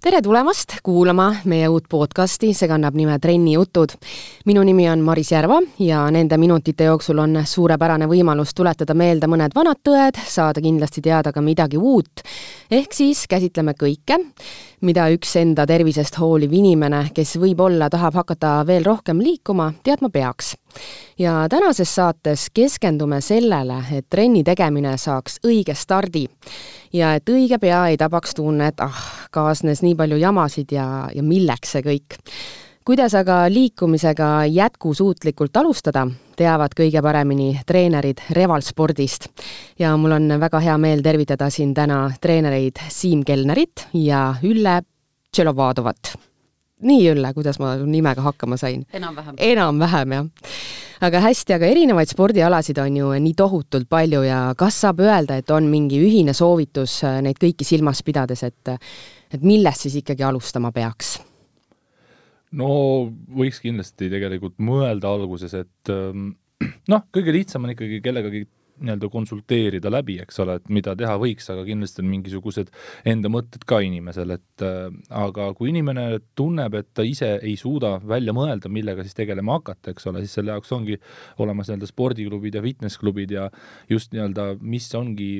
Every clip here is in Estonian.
tere tulemast kuulama meie uut podcasti, see kannab nime Trenni jutud. minu nimi on Maris Järva ja nende minutite jooksul on suurepärane võimalus tuletada meelde mõned vanad tõed, saada kindlasti teada ka midagi uut. ehk siis käsitleme kõike, mida üks enda tervisest hooliv inimene, kes võib-olla tahab hakata veel rohkem liikuma, teadma peaks ja tänases saates keskendume sellele, et trenni tegemine saaks õige stardi ja et õige pea ei tabaks tunne, et ah, kaasnes nii palju jamasid ja, ja milleks see kõik. kuidas aga liikumisega jätkusuutlikult alustada, teavad kõige paremini treenerid Revalspordist. ja mul on väga hea meel tervitada siin täna treenereid Siim Kelnerit ja Ülle Tšelovadovat nii, Ülle, kuidas ma nimega hakkama sain? enam-vähem. enam-vähem, jah. aga hästi, aga erinevaid spordialasid on ju nii tohutult palju ja kas saab öelda, et on mingi ühine soovitus äh, neid kõiki silmas pidades, et et millest siis ikkagi alustama peaks? no võiks kindlasti tegelikult mõelda alguses, et ähm, noh, kõige lihtsam on ikkagi kellegagi nii-öelda konsulteerida läbi, eks ole, et mida teha võiks, aga kindlasti on mingisugused enda mõtted ka inimesel, et äh, aga kui inimene tunneb, et ta ise ei suuda välja mõelda, millega siis tegelema hakata, eks ole, siis selle jaoks ongi olemas nii-öelda spordiklubid ja fitness-klubid ja just nii-öelda, mis ongi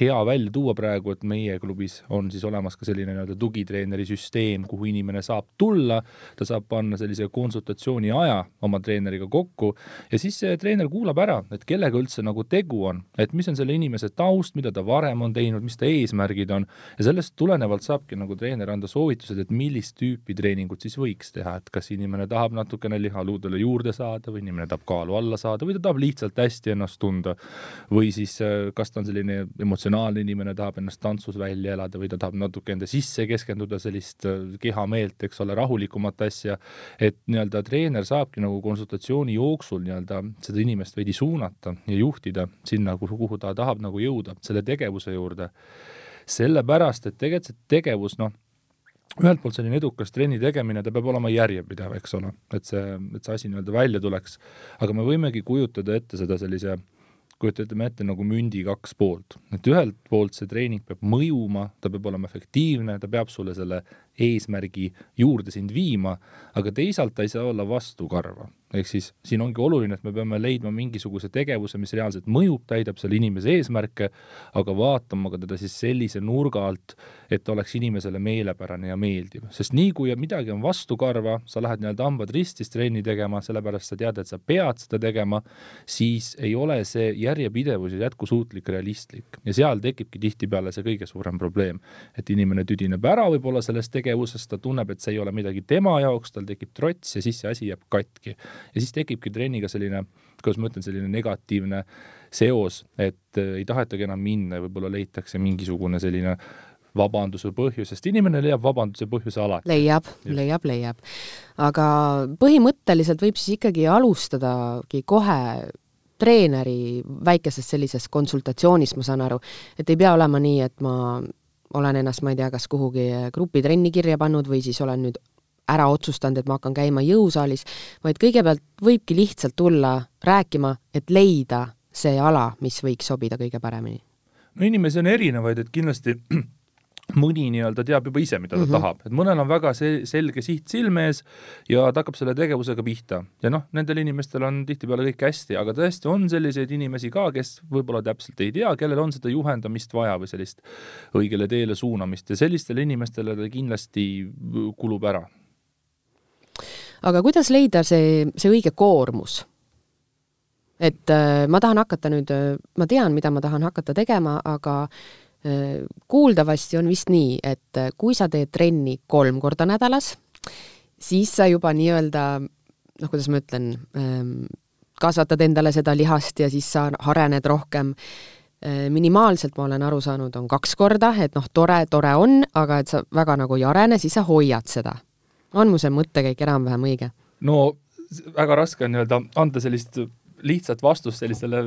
hea välja tuua praegu, et meie klubis on siis olemas ka selline nii-öelda tugitreeneri süsteem, kuhu inimene saab tulla, ta saab panna sellise konsultatsiooni aja oma treeneriga kokku ja siis see treener kuulab ära, et kellega üldse nagu tegu on on, et mis on selle inimese taust, mida ta varem on teinud, mis ta eesmärgid on. Ja sellest tulenevalt saabki nagu treener anda soovitused, et millist tüüpi treeningut siis võiks teha, et kas inimene tahab natukene lihaluudele juurde saada või inimene tahab kaalu alla saada või ta tahab lihtsalt hästi ennast tunda. Või siis äh, kas ta on selline emotsionaalne inimene, tahab ennast tantsus välja elada või ta tahab natuke enda sisse keskenduda, sellist äh, kehameelt, eks ole, rahulikumat asja, et nii-öelda treener saabki nagu konsultatsiooni jooksul nii-öelda seda inimest veidi suunata ja juhtida. Sinna sinna, kuhu, kuhu ta tahab nagu jõuda, selle tegevuse juurde. sellepärast, et tegelikult see tegevus, noh, ühelt poolt selline edukas trenni tegemine, ta peab olema järjepidev, eks ole, et see, et see asi nii-öelda välja tuleks. aga me võimegi kujutada ette seda sellise kujutame ette nagu mündi kaks poolt, et ühelt poolt see treening peab mõjuma, ta peab olema efektiivne, ta peab sulle selle eesmärgi juurde sind viima, aga teisalt ta ei saa olla vastukarva ehk siis siin ongi oluline, et me peame leidma mingisuguse tegevuse, mis reaalselt mõjub, täidab selle inimese eesmärke, aga vaatama ka teda siis sellise nurga alt, et ta oleks inimesele meelepärane ja meeldiv, sest nii kui midagi on vastukarva, sa lähed nii-öelda hambad ristis trenni tegema, sellepärast sa tead, et sa pead seda tegema, siis ei ole see järjepidevus ja jätkusuutlik realistlik. Ja seal tekibki tihtipeale see kõige suurem probleem, et inimene tüdineb ära võib-olla sellest tegevusest, ta tunneb, et see ei ole midagi tema jaoks, tal tekib trots ja siis see asi jääb katki ja siis tekibki trenniga selline, kuidas ma ütlen, selline negatiivne seos, et äh, ei tahetagi enam minna ja võib-olla leitakse mingisugune selline vabandus või põhjus, sest inimene leiab vabanduse põhjuse alati. leiab, leiab, leiab. aga põhimõtteliselt võib siis ikkagi alustadagi kohe treeneri väikesest sellisest konsultatsioonist, ma saan aru, et ei pea olema nii, et ma olen ennast, ma ei tea, kas kuhugi grupitrenni kirja pannud või siis olen nüüd ära otsustanud, et ma hakkan käima jõusaalis, vaid kõigepealt võibki lihtsalt tulla rääkima, et leida see ala, mis võiks sobida kõige paremini. no inimesi on erinevaid, et kindlasti mõni nii-öelda teab juba ise, mida ta mm -hmm. tahab, et mõnel on väga see selge siht silme ees ja ta hakkab selle tegevusega pihta ja noh, nendel inimestel on tihtipeale kõik hästi, aga tõesti on selliseid inimesi ka, kes võib-olla täpselt ei tea, kellel on seda juhendamist vaja või sellist õigele teele suunamist ja sellistele inimestele ta kindlasti kulub ära aga kuidas leida see, see õige koormus? et äh, ma tahan hakata nüüd äh,, ma tean, mida ma tahan hakata tegema, aga kuuldavasti on vist nii, et äh, kui sa teed trenni kolm korda nädalas, siis sa juba nii-öelda noh, kuidas ma ütlen ähm,, kasvatad endale seda lihast ja siis sa arened rohkem äh, minimaalselt ma olen aru saanud, on kaks korda, et noh, tore, tore on, aga et sa väga nagu ei arene, siis sa hoiad seda on mu see mõttekäik enam-vähem õige? no väga raske on nii-öelda anda sellist lihtsat vastust sellisele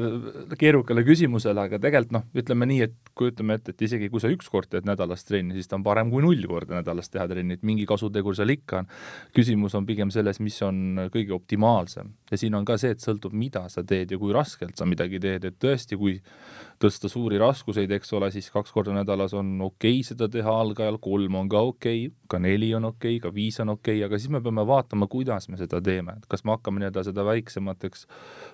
keerukale küsimusele, aga tegelikult noh, ütleme nii, et kujutame ette, et isegi kui sa üks kord teed nädalas trenni, siis ta on parem kui null korda nädalas teha trenni, et mingi kasutegur seal ikka on. küsimus on pigem selles, mis on kõige optimaalsem ja siin on ka see, et sõltub, mida sa teed ja kui raskelt sa midagi teed, et tõesti, kui tõsta suuri raskuseid, eks ole, siis kaks korda nädalas on okei okay seda teha algajal, kolm on ka okei okay,, ka neli on okei okay,, ka viis on okei okay,, aga siis me peame vaatama, kuidas me seda teeme, et kas me hakkame nii-öelda seda väiksemateks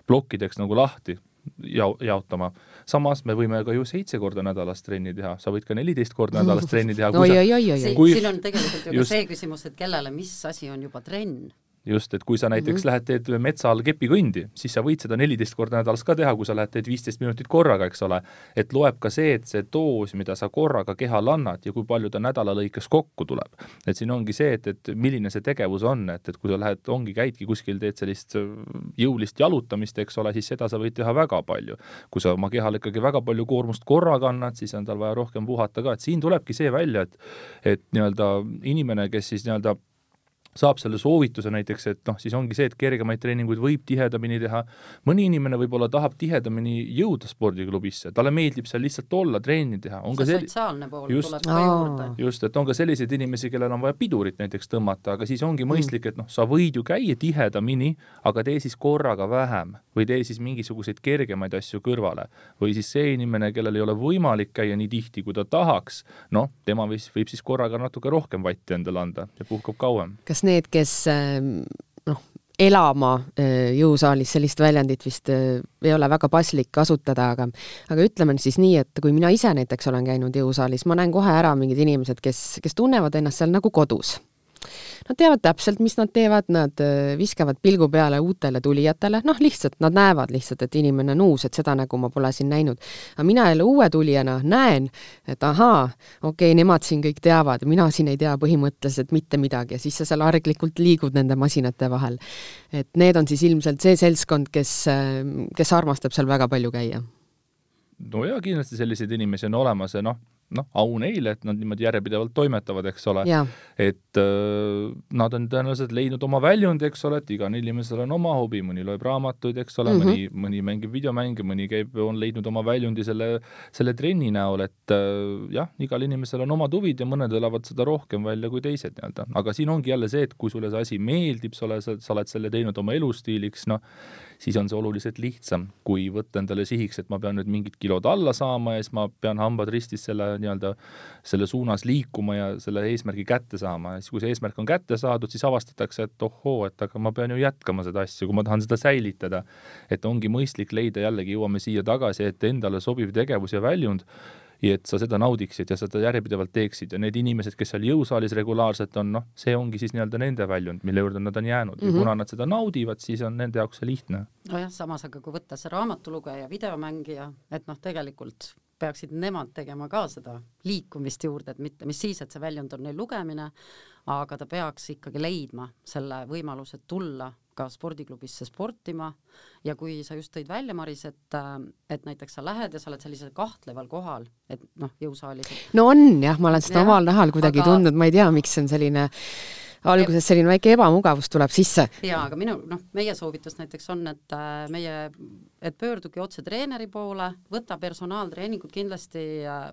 plokkideks nagu lahti ja-, jaotama. samas me võime ka ju seitse korda nädalas trenni teha, sa võid ka neliteist korda nädalas trenni teha. oi, oi, oi, oi, oi. siin on tegelikult ju ka see küsimus, et kellele mis asi on juba trenn just, et kui sa näiteks mm -hmm. lähed, teed metsa all kepikõndi, siis sa võid seda neliteist korda nädalas ka teha, kui sa lähed, teed viisteist minutit korraga, eks ole. et loeb ka see, et see doos, mida sa korraga kehale annad ja kui palju ta nädala lõikes kokku tuleb. et siin ongi see, et, et milline see tegevus on, et, et kui sa lähed, ongi, käidki kuskil, teed sellist äh, jõulist jalutamist, eks ole, siis seda sa võid teha väga palju. kui sa oma kehale ikkagi väga palju koormust korraga annad, siis on tal vaja rohkem puhata ka, et siin tulebki see välja, et et nii-öelda inimene, kes siis nii-öelda saab selle soovituse näiteks, et noh, siis ongi see, et kergemaid treeninguid võib tihedamini teha. mõni inimene võib-olla tahab tihedamini jõuda spordiklubisse, talle meeldib seal lihtsalt olla, trenni teha. see sel... sotsiaalne pool just, tuleb ka juurde. just, et on ka selliseid inimesi, kellel on vaja pidurit näiteks tõmmata, aga siis ongi mm. mõistlik, et noh, sa võid ju käia tihedamini, aga tee siis korraga vähem või tee siis mingisuguseid kergemaid asju kõrvale. või siis see inimene, kellel ei ole võimalik käia nii tihti, kui ta tahaks, noh, tema võib, võib siis korraga natuke rohkem vatti endale anda ja puhkab kauem. kas need, kes ähm, noh, elama äh, jõusaalis, sellist väljendit vist äh, ei ole väga paslik kasutada, aga aga ütleme siis nii, et kui mina ise näiteks olen käinud jõusaalis, ma näen kohe ära mingid inimesed, kes, kes tunnevad ennast seal nagu kodus Nad teavad täpselt, mis nad teevad, nad äh, viskavad pilgu peale uutele tulijatele, noh, lihtsalt nad näevad lihtsalt, et inimene on uus, et seda nägu ma pole siin näinud. aga mina jälle uue tulijana näen, et ahaa, okei okay,, nemad siin kõik teavad, mina siin ei tea põhimõtteliselt mitte midagi ja siis sa seal arglikult liigud nende masinate vahel. et need on siis ilmselt see seltskond, kes, äh, kes armastab seal väga palju käia. no jaa, kindlasti selliseid inimesi on olemas ja noh, noh, au neile, et nad niimoodi järjepidevalt toimetavad, eks ole. et äh, nad on tõenäoliselt leidnud oma väljundi, eks ole, et igal inimesel on oma hobi, mõni loeb raamatuid, eks ole mm, -hmm. mõni, mõni mängib videomänge, mõni käib, on leidnud oma väljundi selle, selle trenni näol, et äh, jah, igal inimesel on omad huvid ja mõned elavad seda rohkem välja kui teised nii-öelda. aga siin ongi jälle see, et kui sulle see asi meeldib, sa oled, sa oled selle teinud oma elustiiliks, noh, siis on see oluliselt lihtsam, kui võtta endale sihiks, et ma pean nüüd mingid kilod alla saama ja siis ma pean hambad ristis selle nii-öelda, selle suunas liikuma ja selle eesmärgi kätte saama ja siis, kui see eesmärk on kätte saadud, siis avastatakse, et ohoo, et aga ma pean ju jätkama seda asja, kui ma tahan seda säilitada. et ongi mõistlik leida, jällegi jõuame siia tagasi, et endale sobiv tegevus ja väljund ja et sa seda naudiksid ja seda järjepidevalt teeksid ja need inimesed, kes seal jõusaalis regulaarselt on, noh, see ongi siis nii-öelda nende väljund, mille juurde nad on jäänud mm -hmm. ja mhm. kuna nad seda naudivad, siis on nende jaoks see lihtne. nojah, samas aga kui võtta see raamatulugeja, videomängija, et noh, tegelikult peaksid nemad tegema ka seda liikumist juurde, et mitte, mis siis, et see väljund on neil lugemine, aga ta peaks ikkagi leidma selle võimaluse tulla ka spordiklubisse sportima ja kui sa just tõid välja, Maris, et, et näiteks sa lähed ja sa oled sellisel kahtleval kohal, et noh, jõusaalis. no on jah, ma olen seda ja, omal nahal kuidagi aga... tundnud, ma ei tea, miks see on selline alguses selline väike ebamugavus tuleb sisse. jaa, aga minu, noh, meie soovitus näiteks on, et äh, meie, et pöörduge otse treeneri poole, võta personaaltreeningud kindlasti äh,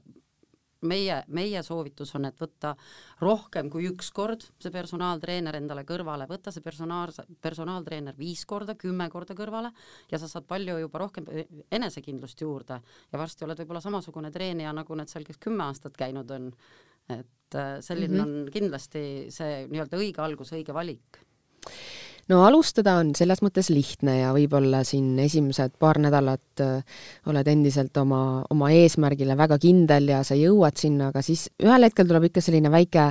meie, meie soovitus on, et võtta rohkem kui üks kord see personaaltreener endale kõrvale, võtta see personaal, personaaltreener viis korda, kümme korda kõrvale ja sa saad palju juba rohkem enesekindlust juurde ja varsti oled võib-olla samasugune treenija, nagu need seal, kes kümme aastat käinud on. et äh, selline mm -hmm. on kindlasti see nii-öelda õige algus, õige valik no alustada on selles mõttes lihtne ja võib-olla siin esimesed paar nädalat äh, oled endiselt oma, oma eesmärgile väga kindel ja sa jõuad sinna, aga siis ühel hetkel tuleb ikka selline väike,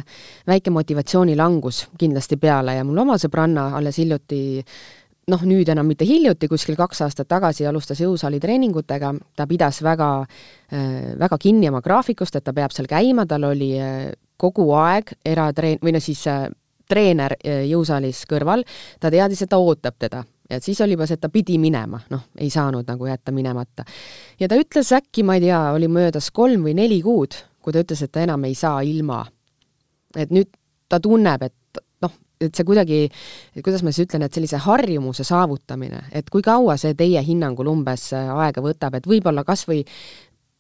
väike motivatsioonilangus kindlasti peale ja mul oma sõbranna alles hiljuti noh, nüüd enam mitte hiljuti, kuskil kaks aastat tagasi alustas jõusaali treeningutega, ta pidas väga, äh, väga kinni oma graafikust, et ta peab seal käima, tal oli äh, kogu aeg eratreen-, või no siis treener eh, jõusaalis kõrval, ta teadis, et ta ootab teda ja siis oli juba see, et ta pidi minema, noh, ei saanud nagu jätta minemata. ja ta ütles äkki, ma ei tea, oli möödas kolm või neli kuud, kui ta ütles, et ta enam ei saa ilma. et nüüd ta tunneb, et noh, et see kuidagi, kuidas ma siis ütlen, et sellise harjumuse saavutamine, et kui kaua see teie hinnangul umbes aega võtab, et võib-olla kas või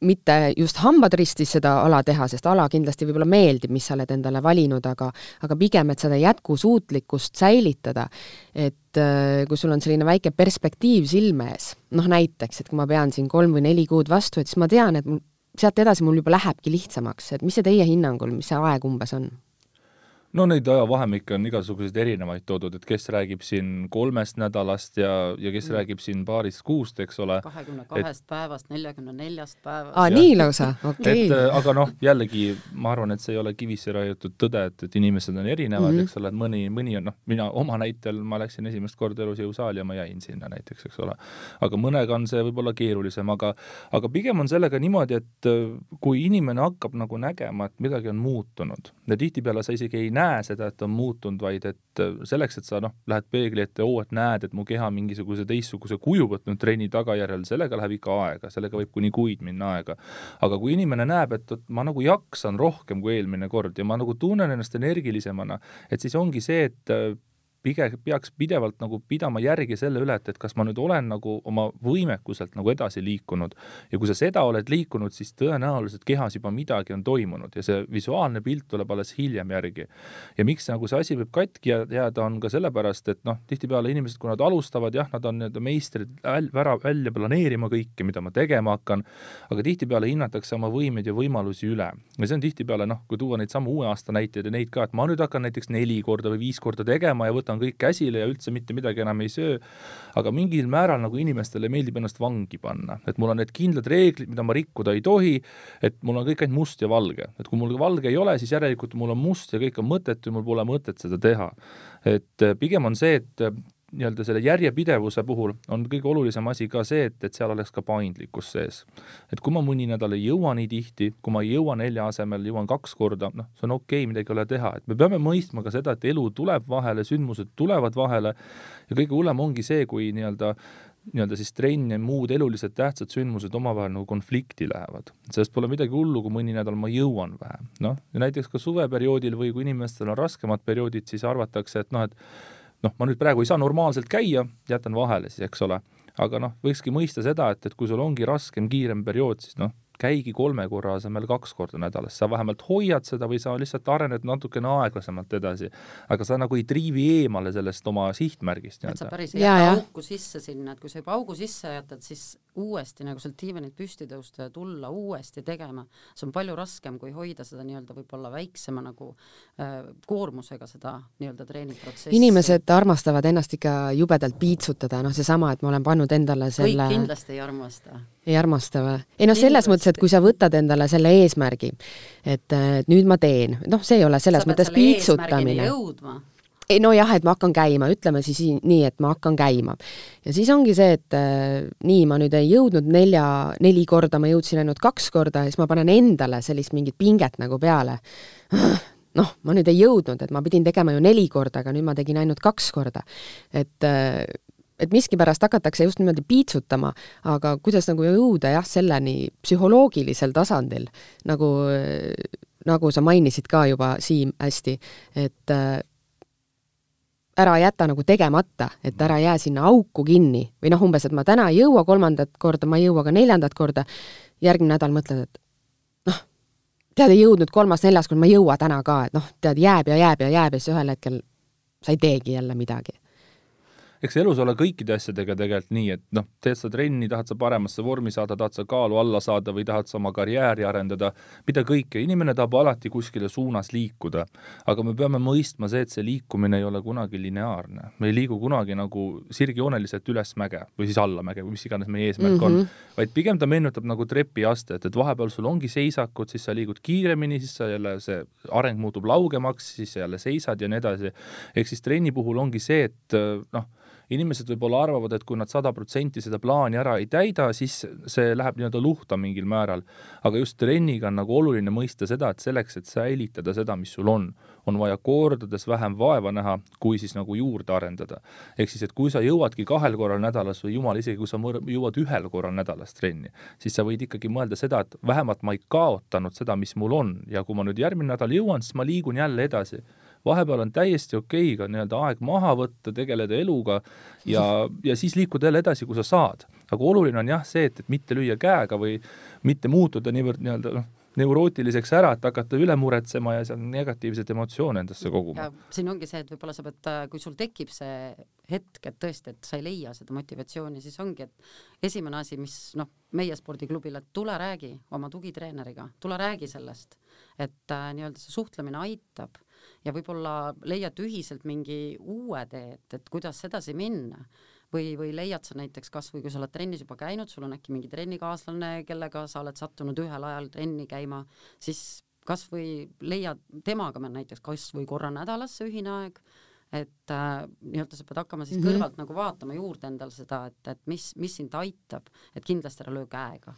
mitte just hambad ristis seda ala teha, sest ala kindlasti võib-olla meeldib, mis sa oled endale valinud, aga aga pigem, et seda jätkusuutlikkust säilitada. et äh, kui sul on selline väike perspektiiv silme ees, noh näiteks, et kui ma pean siin kolm või neli kuud vastu, et siis ma tean, et mul sealt edasi mul juba lähebki lihtsamaks, et mis see teie hinnangul, mis see aeg umbes on? No neid ajavahemikke on igasuguseid erinevaid toodud, et kes räägib siin kolmest nädalast ja, ja kes mm. räägib siin paarist kuust, eks ole. kahekümne kahest päevast, neljakümne neljast päevast. aa, nii lausa, okei okay.. et äh, aga noh, jällegi ma arvan, et see ei ole kivisse raiutud tõde, et, et inimesed on erinevad mm, -hmm. eks ole, et mõni, mõni on noh, mina oma näitel, ma läksin esimest korda elus jõusaali ja ma jäin sinna näiteks, eks ole. aga mõnega on see võib-olla keerulisem, aga, aga pigem on sellega niimoodi, et äh, kui inimene hakkab nagu nägema, et midagi on muutunud ja tihtipeale sa isegi ei näe, näe seda, et on muutunud, vaid et äh, selleks, et sa noh, lähed peegli ette, oo, et näed, et mu keha mingisuguse teistsuguse kuju võtnud trenni tagajärjel, sellega läheb ikka aega, sellega võib kuni kuid minna aega. aga kui inimene näeb, et, et ma nagu jaksan rohkem kui eelmine kord ja ma nagu tunnen ennast energilisemana, et siis ongi see, et pigem peaks pidevalt nagu pidama järgi selle üle, et, et kas ma nüüd olen nagu oma võimekuselt nagu edasi liikunud ja kui sa seda oled liikunud, siis tõenäoliselt kehas juba midagi on toimunud ja see visuaalne pilt tuleb alles hiljem järgi. ja miks nagu see asi võib katki jääda, on ka sellepärast, et noh, tihtipeale inimesed, kui nad alustavad, jah, nad on nii-öelda meistrid ära välja planeerima kõike, mida ma tegema hakkan, aga tihtipeale hinnatakse oma võimeid ja võimalusi üle. ja see on tihtipeale noh, kui tuua neid samu uue aasta näiteid ja neid ka, et ma nüüd hakkan näiteks neli korda või viis korda tegema ja võtan võtan kõik käsile ja üldse mitte midagi enam ei söö, aga mingil määral nagu inimestele meeldib ennast vangi panna, et mul on need kindlad reeglid, mida ma rikkuda ei tohi, et mul on kõik ainult must ja valge, et kui mul valge ei ole, siis järelikult mul on must ja kõik on mõttetu ja mul pole mõtet seda teha. et eh, pigem on see, et nii-öelda selle järjepidevuse puhul on kõige olulisem asi ka see, et, et seal oleks ka paindlikkus sees. et kui ma mõni nädal ei jõua nii tihti, kui ma ei jõua nelja asemel, jõuan kaks korda, noh, see on okei okay,, midagi ei ole teha, et me peame mõistma ka seda, et elu tuleb vahele, sündmused tulevad vahele ja kõige hullem ongi see, kui nii-öelda nii-öelda siis trenn ja muud eluliselt tähtsad sündmused omavahel nagu konflikti lähevad. sellest pole midagi hullu, kui mõni nädal ma jõuan vähem, noh, ja näiteks ka suveperioodil või kui inimestel on raskemad perioodid, siis arvatakse, et noh, et noh, ma nüüd praegu ei saa normaalselt käia, jätan vahele siis, eks ole. aga noh, võikski mõista seda, et, et kui sul ongi raskem, kiirem periood, siis noh, käigi kolme korra asemel kaks korda nädalas, sa vähemalt hoiad seda või sa lihtsalt arened natukene aeglasemalt edasi. aga sa nagu ei triivi eemale sellest oma sihtmärgist. et sa päris ei jäta auku sisse sinna, et kui sa juba augu sisse jätad, siis uuesti nagu sealt diivanilt püsti tõusta ja tulla uuesti tegema, see on palju raskem, kui hoida seda nii-öelda võib-olla väiksema nagu äh, koormusega seda nii-öelda treeningprotsessi. inimesed armastavad ennast ikka jubedalt piitsutada, noh seesama, et ma olen pannud endale selle kõik kindlasti ei armasta ei armasta või? ei noh, selles mõttes, et kui sa võtad endale selle eesmärgi, et nüüd ma teen, noh, see ei ole selles mõttes piitsutamine. Ei nojah, et ma hakkan käima, ütleme siis nii, et ma hakkan käima. ja siis ongi see, et äh, nii, ma nüüd ei jõudnud nelja, neli korda, ma jõudsin ainult kaks korda ja siis ma panen endale sellist mingit pinget nagu peale. noh, ma nüüd ei jõudnud, et ma pidin tegema ju neli korda, aga nüüd ma tegin ainult kaks korda. et äh, et miskipärast hakatakse just niimoodi piitsutama, aga kuidas nagu jõuda jah, selleni psühholoogilisel tasandil, nagu, nagu sa mainisid ka juba, Siim, hästi, et äh, ära jäta nagu tegemata, et ära jää sinna auku kinni. või noh, umbes, et ma täna ei jõua kolmandat korda, ma ei jõua ka neljandat korda, järgmine nädal mõtled, et noh, tead, ei jõudnud kolmas-neljas kord, ma ei jõua täna ka, et noh, tead, jääb ja jääb ja jääb ja siis ühel hetkel sa ei teegi jälle midagi eks elus ole kõikide asjadega tegelikult nii, et noh, teed sa trenni, tahad sa paremasse vormi saada, tahad sa kaalu alla saada või tahad sa oma karjääri arendada, mida kõike, inimene tahab alati kuskile suunas liikuda. aga me peame mõistma see, et see liikumine ei ole kunagi lineaarne. me ei liigu kunagi nagu sirgjooneliselt üles mäge või siis allamäge või mis iganes meie eesmärk mm -hmm. on, mhm. vaid pigem ta meenutab nagu trepiastet, et vahepeal sul ongi seisakud, siis sa liigud kiiremini, siis sa jälle, see areng muutub laugemaks, siis sa jälle seisad ja nii edasi. ehk siis trenni puhul ongi see, et noh, inimesed võib-olla arvavad, et kui nad sada protsenti seda plaani ära ei täida, siis see läheb nii-öelda luhta mingil määral. aga just trenniga on nagu oluline mõista seda, et selleks, et säilitada seda, mis sul on, on vaja kordades vähem vaeva näha, kui siis nagu juurde arendada. ehk siis, et kui sa jõuadki kahel korral nädalas või jumal, isegi kui sa jõuad ühel korral nädalas trenni, siis sa võid ikkagi mõelda seda, et vähemalt ma ei kaotanud seda, mis mul on ja kui ma nüüd järgmine nädal jõuan, siis ma liigun jälle edasi vahepeal on täiesti okei okay ka nii-öelda aeg maha võtta, tegeleda eluga ja, ja siis liikuda jälle edasi, kui sa saad. aga oluline on jah see, et, et mitte lüüa käega või mitte muutuda niivõrd nii-öelda noh, neurootiliseks ära, et hakata üle muretsema ja seal negatiivseid emotsioone endasse koguma. siin ongi see, et võib-olla sa pead, kui sul tekib see hetk, et tõesti, et sa ei leia seda motivatsiooni, siis ongi, et esimene asi, mis noh, meie spordiklubile, tule räägi oma tugitreeneriga, tule räägi sellest, et äh, nii-öelda see suhtlemine aitab ja võib-olla leiad ühiselt mingi uue tee, et, et kuidas edasi minna või, või leiad sa näiteks kas või kui sa oled trennis juba käinud, sul on äkki mingi trennikaaslane, kellega sa oled sattunud ühel ajal trenni käima, siis kas või leiad temaga näiteks kas või korra nädalas see ühine aeg, et äh, nii-öelda sa pead hakkama siis mm -hmm. kõrvalt nagu vaatama juurde endale seda, et, et mis, mis sind aitab, et kindlasti ära löö käega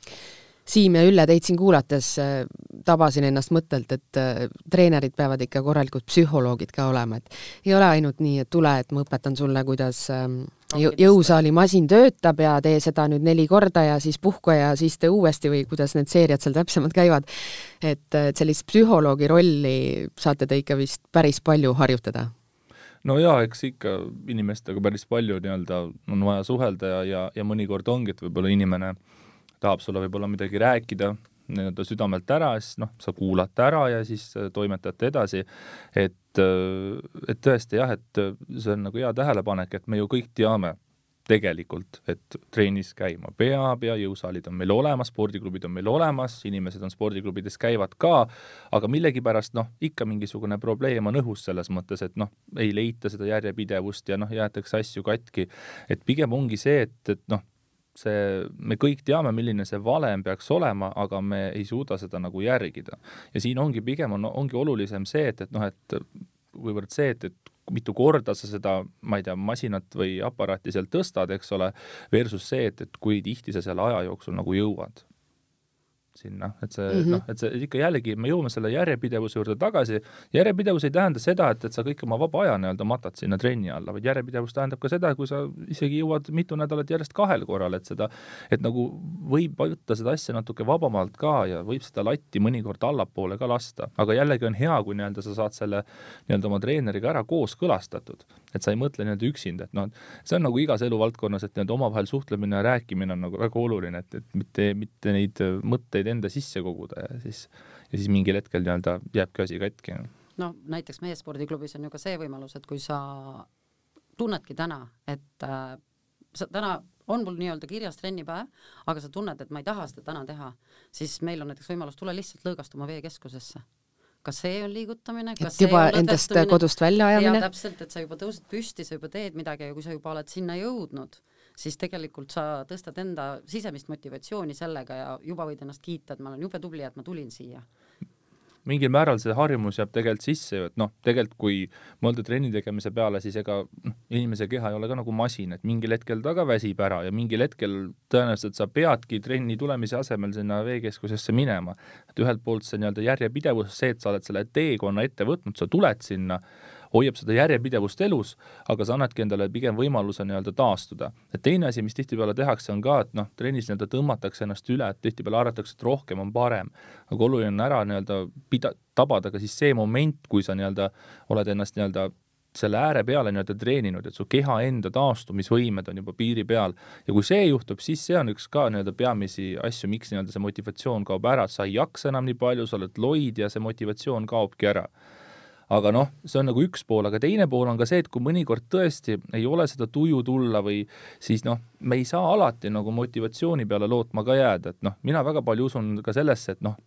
Siim ja Ülle, teid siin kuulates äh, tabasin ennast mõttelt, et äh, treenerid peavad ikka korralikud psühholoogid ka olema, et ei ole ainult nii, et tule, et ma õpetan sulle, kuidas ähm, jõusaali masin töötab ja tee seda nüüd neli korda ja siis puhka ja siis tee uuesti või kuidas need seeriad seal täpsemalt käivad. et, äh, et sellist psühholoogi rolli saate te ikka vist päris palju harjutada no jaa, eks ikka inimestega päris palju nii-öelda on vaja suhelda ja, ja, ja mõnikord ongi, et võib-olla inimene äh, tahab sulle võib-olla midagi rääkida, nii-öelda südamelt ära, siis noh, sa kuulad ta ära ja siis äh, toimetate edasi. et, äh, et tõesti jah, et äh, see on nagu hea tähelepanek, et me ju kõik teame tegelikult, et trennis käima peab ja jõusaalid on meil olemas, spordiklubid on meil olemas, inimesed on spordiklubides, käivad ka, aga millegipärast noh, ikka mingisugune probleem on õhus selles mõttes, et noh, ei leita seda järjepidevust ja noh, jäetakse asju katki. et pigem ongi see, et, et noh, see, me kõik teame, milline see valem peaks olema, aga me ei suuda seda nagu järgida. ja siin ongi pigem on, ongi olulisem see, et, et noh, et kuivõrd see, et, et mitu korda sa seda, ma ei tea, masinat või aparaati seal tõstad, eks ole, versus see, et, et kui tihti sa selle aja jooksul nagu jõuad sinna, et see mm -hmm. noh, et see ikka jällegi, me jõuame selle järjepidevuse juurde tagasi, järjepidevus ei tähenda seda, et, et sa kõik oma vaba aja nii-öelda matad sinna trenni alla, vaid järjepidevus tähendab ka seda, kui sa isegi jõuad mitu nädalat järjest kahel korral, et seda, et nagu võib võtta seda asja natuke vabamalt ka ja võib seda latti mõnikord allapoole ka lasta, aga jällegi on hea, kui nii-öelda sa saad selle nii-öelda oma treeneriga ära kooskõlastatud, et sa ei mõtle nii-öelda üksinda, et noh, see on nagu igas eluvaldkonnas, et nii-öelda omavahel suhtlemine ja rääkimine on nagu väga oluline, et, et mitte, mitte neid mõtteid mõtteid enda sisse koguda ja siis, ja siis mingil hetkel nii-öelda jääbki asi katki. no näiteks meie spordiklubis on ju ka see võimalus, et kui sa tunnedki täna, et äh, sa täna on mul nii-öelda kirjas trennipäev, aga sa tunned, et ma ei taha seda täna teha, siis meil on näiteks võimalus, tule lihtsalt lõõgastuma veekeskusesse kas see on liigutamine, kas et juba endast kodust välja ajamine? täpselt, et sa juba tõused püsti, sa juba teed midagi ja kui sa juba oled sinna jõudnud, siis tegelikult sa tõstad enda sisemist motivatsiooni sellega ja juba võid ennast kiita, et ma olen jube tubli, et ma tulin siia mingil määral see harjumus jääb tegelikult sisse ju, et noh, tegelikult kui mõelda trenni tegemise peale, siis ega noh, inimese keha ei ole ka nagu masin, et mingil hetkel ta ka väsib ära ja mingil hetkel tõenäoliselt sa peadki trenni tulemise asemel sinna veekeskusesse minema. et ühelt poolt see nii-öelda järjepidevus, see, et sa oled selle teekonna ette võtnud, sa tuled sinna hoiab seda järjepidevust elus, aga sa annadki endale pigem võimaluse nii-öelda taastuda. et teine asi, mis tihtipeale tehakse, on ka, et noh, trennis nii-öelda tõmmatakse ennast üle, et tihtipeale arvatakse, et rohkem on parem. aga oluline on ära nii-öelda pida-, tabada ka siis see moment, kui sa nii-öelda oled ennast nii-öelda selle ääre peale nii-öelda treeninud, et su keha enda taastumisvõimed on juba piiri peal ja kui see juhtub, siis see on üks ka nii-öelda peamisi asju, miks nii-öelda see motivatsioon kaob ära, sa ei jaksa enam nii palju, sa oled loid ja see motivatsioon kaobki ära aga noh, see on nagu üks pool, aga teine pool on ka see, et kui mõnikord tõesti ei ole seda tuju tulla või siis noh, me ei saa alati nagu motivatsiooni peale lootma ka jääda, et noh, mina väga palju usun ka sellesse, et noh,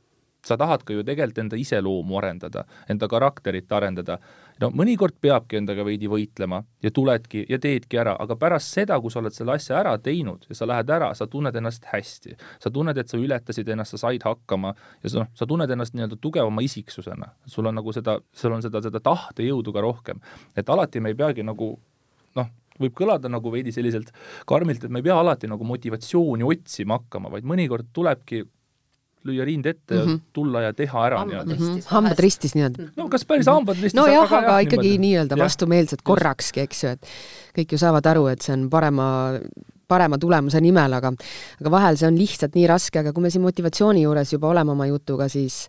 sa tahad ka ju tegelikult enda iseloomu arendada, enda karakterit arendada. no mõnikord peabki endaga veidi võitlema ja tuledki ja teedki ära, aga pärast seda, kui sa oled selle asja ära teinud ja sa lähed ära, sa tunned ennast hästi. sa tunned, et sa ületasid ennast, sa said hakkama ja sa noh, sa tunned ennast nii-öelda tugevama isiksusena. sul on nagu seda, sul on seda, seda tahtejõudu ka rohkem. et alati me ei peagi nagu noh, võib kõlada nagu veidi selliselt karmilt, et me ei pea alati nagu motivatsiooni otsima hakkama, vaid mõnikord tulebki lüüa rind ette mm -hmm. ja mhm. tulla ja teha ära nii-öelda mm -hmm.. hambad ristis nii-öelda. no kas päris hambad ristis nojah, aga, aga ikkagi nii-öelda vastumeelselt korrakski, eks ju, et kõik ju saavad aru, et see on parema parema tulemuse nimel, aga aga vahel see on lihtsalt nii raske, aga kui me siin motivatsiooni juures juba oleme oma jutuga, siis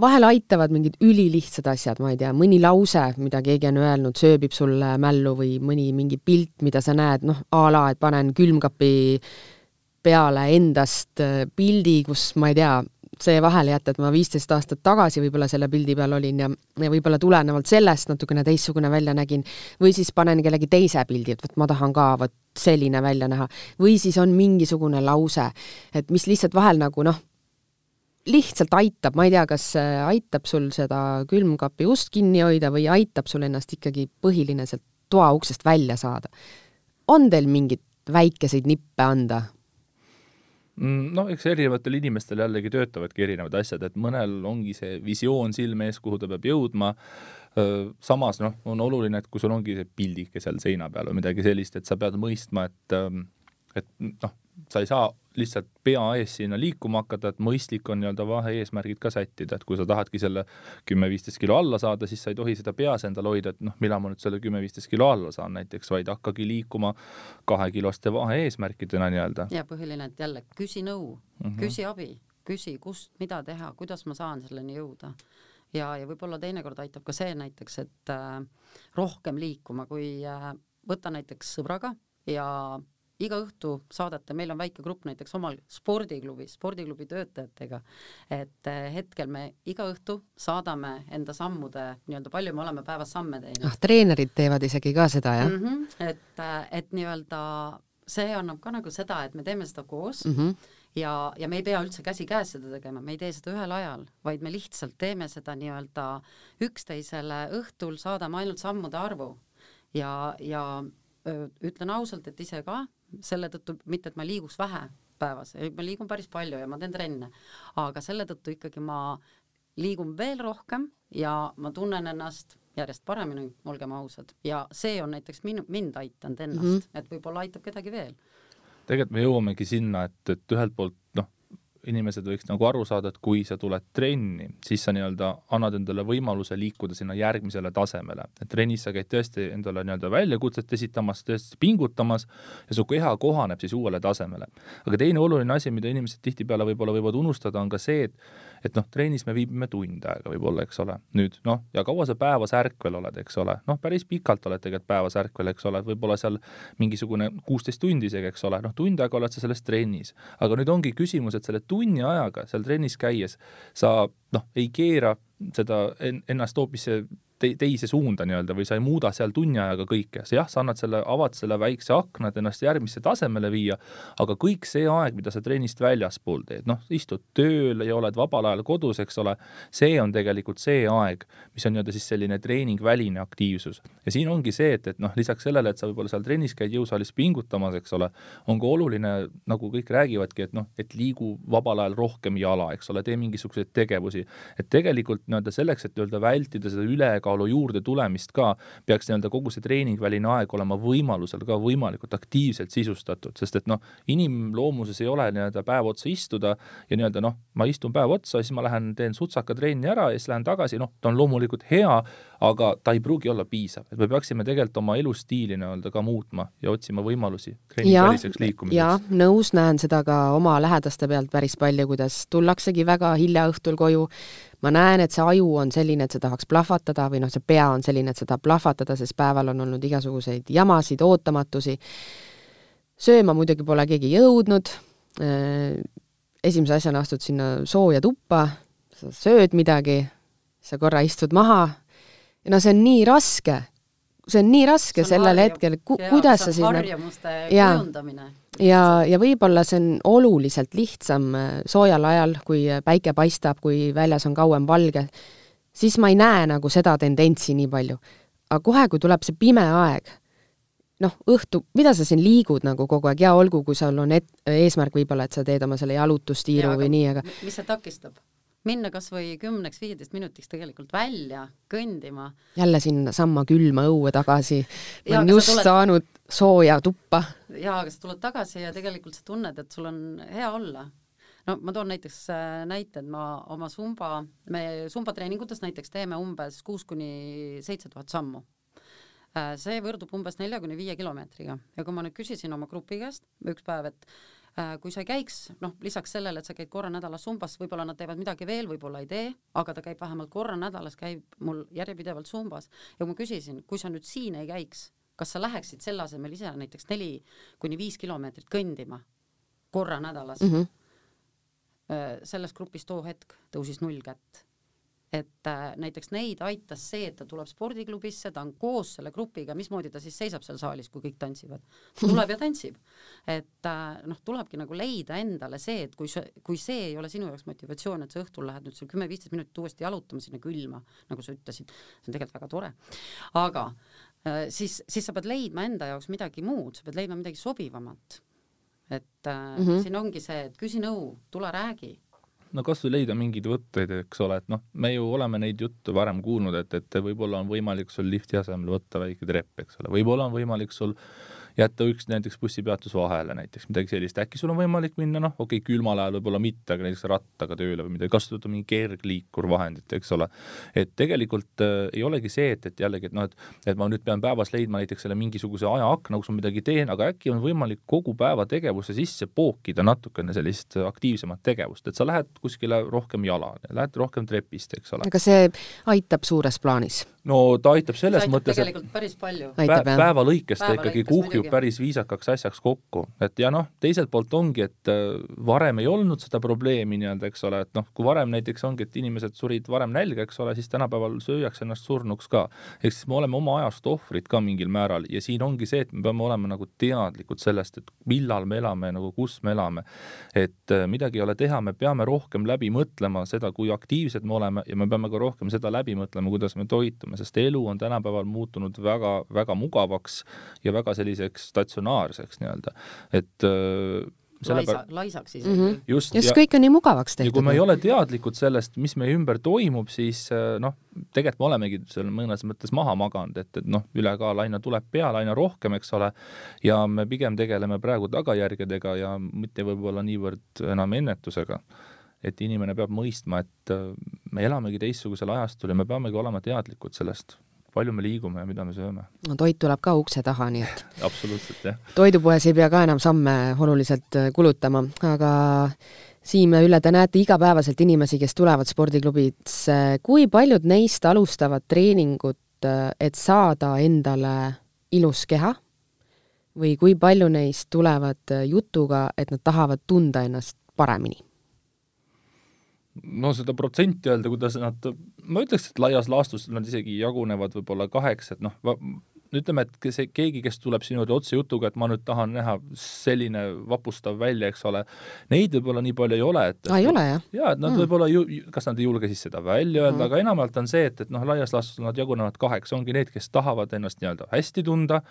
vahel aitavad mingid ülilihtsad asjad, ma ei tea, mõni lause, mida keegi on öelnud, sööbib sulle mällu või mõni mingi pilt, mida sa näed, noh, a la, et panen külmkapi peale endast äh, pildi, kus ma ei tea, see vahele jätta, et ma viisteist aastat tagasi võib-olla selle pildi peal olin ja, ja võib-olla tulenevalt sellest natukene teistsugune välja nägin, või siis panen kellegi teise pildi, et vot ma tahan ka vot selline välja näha. või siis on mingisugune lause, et mis lihtsalt vahel nagu noh, lihtsalt aitab, ma ei tea, kas aitab sul seda külmkapi ust kinni hoida või aitab sul ennast ikkagi põhiline sealt toa uksest välja saada. on teil mingeid väikeseid nippe anda? Mm, no eks erinevatel inimestel jällegi töötavadki erinevad asjad, et mõnel ongi see visioon silme ees, kuhu ta peab jõudma, samas noh, on oluline, et kui sul ongi see pildike seal seina peal või midagi sellist, et sa pead mõistma, et et noh, sa ei saa lihtsalt pea ees sinna liikuma hakata, et mõistlik on nii-öelda vahe-eesmärgid ka sättida, et kui sa tahadki selle kümme-viisteist kilo alla saada, siis sa ei tohi seda peas endal hoida, et noh, millal ma nüüd selle kümme-viisteist kilo alla saan näiteks, vaid hakkagi liikuma kahekiloste vahe-eesmärkidena nii-öelda. ja põhiline, et jälle küsi nõu mm, -hmm. küsi abi, küsi, kust, mida teha, kuidas ma saan selleni jõuda ja, ja võib-olla teinekord aitab ka see näiteks, et äh, rohkem liikuma, kui äh, võtta näiteks sõbraga ja iga õhtu saadate, meil on väike grupp näiteks omal spordiklubis, spordiklubi töötajatega, et eh, hetkel me iga õhtu saadame enda sammude nii-öelda, palju me oleme päevas samme teinud. ah, treenerid teevad isegi ka seda, jah mm? -hmm, et, eh, et nii-öelda see annab ka nagu seda, et me teeme seda koos mm -hmm. ja, ja me ei pea üldse käsikäes seda tegema, me ei tee seda ühel ajal, vaid me lihtsalt teeme seda nii-öelda üksteisele õhtul saadame ainult sammude arvu ja, ja öö, ütlen ausalt, et ise ka selle tõttu mitte, et ma liiguks vähe päevas, ma liigun päris palju ja ma teen trenne, aga selle tõttu ikkagi ma liigun veel rohkem ja ma tunnen ennast järjest paremini, olgem ausad, ja see on näiteks minu, mind aidanud ennast mm, -hmm. et võib-olla aitab kedagi veel. tegelikult me jõuamegi sinna, et, et ühelt poolt noh, inimesed võiks nagu aru saada, et kui sa tuled trenni, siis sa nii-öelda annad endale võimaluse liikuda sinna järgmisele tasemele. et trennis sa käid tõesti endale nii-öelda väljakutset esitamas, tõesti pingutamas ja su keha kohaneb siis uuele tasemele. aga teine oluline asi, mida inimesed tihtipeale võib-olla võivad unustada, on ka see, et et noh, trennis me viibime tund aega võib-olla, eks ole, nüüd noh, ja kaua sa päevas ärkvel oled, eks ole, noh, päris pikalt oled tegelikult päevas ärkvel, eks ole, võib-olla seal mingisugune kuusteist tundi isegi, eks ole, noh, tund aega oled sa selles trennis. aga nüüd ongi küsimus, et selle tunni ajaga seal trennis käies sa noh, ei keera seda ennast hoopis te teise suunda nii-öelda või sa ei muuda seal tunni ajaga kõike, sa jah, sa annad selle, avad selle väikse akna, et ennast järgmisse tasemele viia, aga kõik see aeg, mida sa trennist väljaspool teed, noh, istud tööl ja oled vabal ajal kodus, eks ole, see on tegelikult see aeg, mis on nii-öelda siis selline treeningväline aktiivsus. ja siin ongi see, et, et noh, lisaks sellele, et sa võib-olla seal trennis käid jõusaalis pingutamas, eks ole, on ka oluline, nagu kõik räägivadki, et noh, et liigu vabal ajal rohkem jala, eks ole, tee mingisuguseid tegevusi. et tegelikult nii-öelda selleks, et nii-öelda vältida seda ülekaalu, tasakaalu juurde tulemist ka, peaks nii-öelda kogu see treeningväline aeg olema võimalusel ka võimalikult aktiivselt sisustatud, sest et noh, inimloomuses ei ole nii-öelda päev otsa istuda ja nii-öelda noh, ma istun päev otsa, siis ma lähen teen sutsaka trenni ära ja siis lähen tagasi, noh, ta on loomulikult hea, aga ta ei pruugi olla piisav, et me peaksime tegelikult oma elustiili nii-öelda ka muutma ja otsima võimalusi treeningväliseks liikumiseks. jah, nõus, näen seda ka oma lähedaste pealt päris palju, kuidas tullaksegi väga hilja õhtul koju, ma näen, et see aju on selline, et see tahaks plahvatada või noh, see pea on selline, et see tahab plahvatada, sest päeval on olnud igasuguseid jamasid, ootamatusi. sööma muidugi pole keegi jõudnud, äh, esimese asjana astud sinna sooja tuppa, sa sööd midagi, sa korra istud maha ja no see on nii raske, see on nii raske on sellel harju. hetkel, ku-, kuidas sa siis harjumuste kujundamine. Ja, ja võib-olla see on oluliselt lihtsam äh, soojal ajal, kui äh, päike paistab, kui väljas on kauem valge, siis ma ei näe nagu seda tendentsi nii palju. aga kohe, kui tuleb see pime aeg, noh, õhtu, mida sa siin liigud nagu kogu aeg, jaa, olgu, kui sul on et-, eesmärk võib-olla, et sa teed oma selle jalutustiiru ja, või nii, aga mis see takistab? Minna kas või kümneks-viieteist minutiks tegelikult välja kõndima. jälle sinnasamma külma õue tagasi. ma olen just tuled... saanud sooja tuppa. jaa, aga sa tuled tagasi ja tegelikult sa tunned, et sul on hea olla. no ma toon näiteks äh, näite, et ma oma sumba, me sumbatreeningutes näiteks teeme umbes kuus kuni seitse tuhat sammu äh, see võrdub umbes nelja kuni viie kilomeetriga ja kui ma nüüd küsisin oma grupi käest üks päev, et kui sa ei käiks, noh, lisaks sellele, et sa käid korra nädalas sumbas, võib-olla nad teevad midagi veel, võib-olla ei tee, aga ta käib vähemalt korra nädalas, käib mul järjepidevalt sumbas ja ma küsisin, kui sa nüüd siin ei käiks, kas sa läheksid selle asemel ise näiteks neli kuni viis kilomeetrit kõndima korra nädalas mm? -hmm. selles grupis too hetk tõusis null kätt et äh, näiteks neid aitas see, et ta tuleb spordiklubisse, ta on koos selle grupiga, mismoodi ta siis seisab seal saalis, kui kõik tantsivad. tuleb ja tantsib. et äh, noh, tulebki nagu leida endale see, et kui see, kui see ei ole sinu jaoks motivatsioon, et sa õhtul lähed nüüd seal kümme-viisteist minutit uuesti jalutama sinna külma, nagu sa ütlesid, see on tegelikult väga tore. aga äh, siis, siis sa pead leidma enda jaoks midagi muud, sa pead leidma midagi sobivamat. et mm -hmm. siin ongi see, et küsi nõu, tule räägi no kas või leida mingeid võtteid, eks ole, et noh, me ju oleme neid jutte varem kuulnud, et, et võib-olla on võimalik sul lifti asemel võtta väike trepp, eks ole, võib-olla on võimalik sul jätta üks näiteks bussipeatus vahele näiteks, midagi sellist, äkki sul on võimalik minna noh, okei okay,, külmal ajal võib-olla mitte, aga näiteks rattaga tööle või midagi, kasutada mingi kergliikurvahendit, eks ole. et tegelikult äh, ei olegi see, et, et jällegi, et noh, et, et ma nüüd pean päevas leidma näiteks selle mingisuguse ajaakna, kus ma midagi teen, aga äkki on võimalik kogu päeva tegevuse sisse pookida natukene sellist aktiivsemat tegevust, et sa lähed kuskile rohkem jala, lähed rohkem trepist, eks ole. aga see aitab suures plaanis? no ta aitab selles see aitab mõttes, tegelikult päris palju. Päev, päeva lõikes ta ikkagi kuhjub päris viisakaks asjaks kokku, et ja noh, teiselt poolt ongi, et äh, varem ei olnud seda probleemi nii-öelda, eks ole, et noh, kui varem näiteks ongi, et inimesed surid varem nälga, eks ole, siis tänapäeval süüakse ennast surnuks ka. ehk siis me oleme oma ajast ohvrid ka mingil määral ja siin ongi see, et me peame olema nagu teadlikud sellest, et millal me elame, nagu kus me elame. et äh, midagi ei ole teha, me peame rohkem läbi mõtlema seda, kui aktiivsed me oleme ja me peame ka rohkem seda läbi mõtlema, kuidas me toitume, sest elu on tänapäeval muutunud väga-väga mugavaks ja väga selliseks statsionaarseks nii-öelda, et äh, Laisa, laisaks isegi mm. -hmm. just, just kõik on nii mugavaks tehtud. ja kui me ei ole teadlikud sellest, mis meie ümber toimub, siis äh, noh, tegelikult me olemegi seal mõnes mõttes maha maganud, et, et noh, ülekaal aina tuleb peale, aina rohkem, eks ole, ja me pigem tegeleme praegu tagajärgedega ja mitte võib-olla niivõrd enam ennetusega et inimene peab mõistma, et äh, me elamegi teistsugusel ajastul ja me peamegi olema teadlikud sellest, palju me liigume ja mida me sööme. no toit tuleb ka ukse taha, nii et absoluutselt, jah. toidupoes ei pea ka enam samme oluliselt äh, kulutama, aga Siim ja Ülle, te näete igapäevaselt inimesi, kes tulevad spordiklubisse, kui paljud neist alustavad treeningut, äh, et saada endale ilus keha või kui palju neist tulevad jutuga, et nad tahavad tunda ennast paremini? No seda protsenti öelda, kuidas nad, ma ütleks, et laias laastus nad isegi jagunevad võib-olla kaheks, et noh, ütleme, et see keegi, kes tuleb sinu juurde otse jutuga, et ma nüüd tahan näha selline vapustav välja, eks ole, neid võib-olla nii palju ei ole, et, et ah, ei ole, jah? jaa, et nad mm. võib-olla ju, kas nad ei julge siis seda välja öelda mm., aga enamalt on see, et, et noh, laias laastus nad jagunevad kaheks, ongi need, kes tahavad ennast nii-öelda hästi tunda,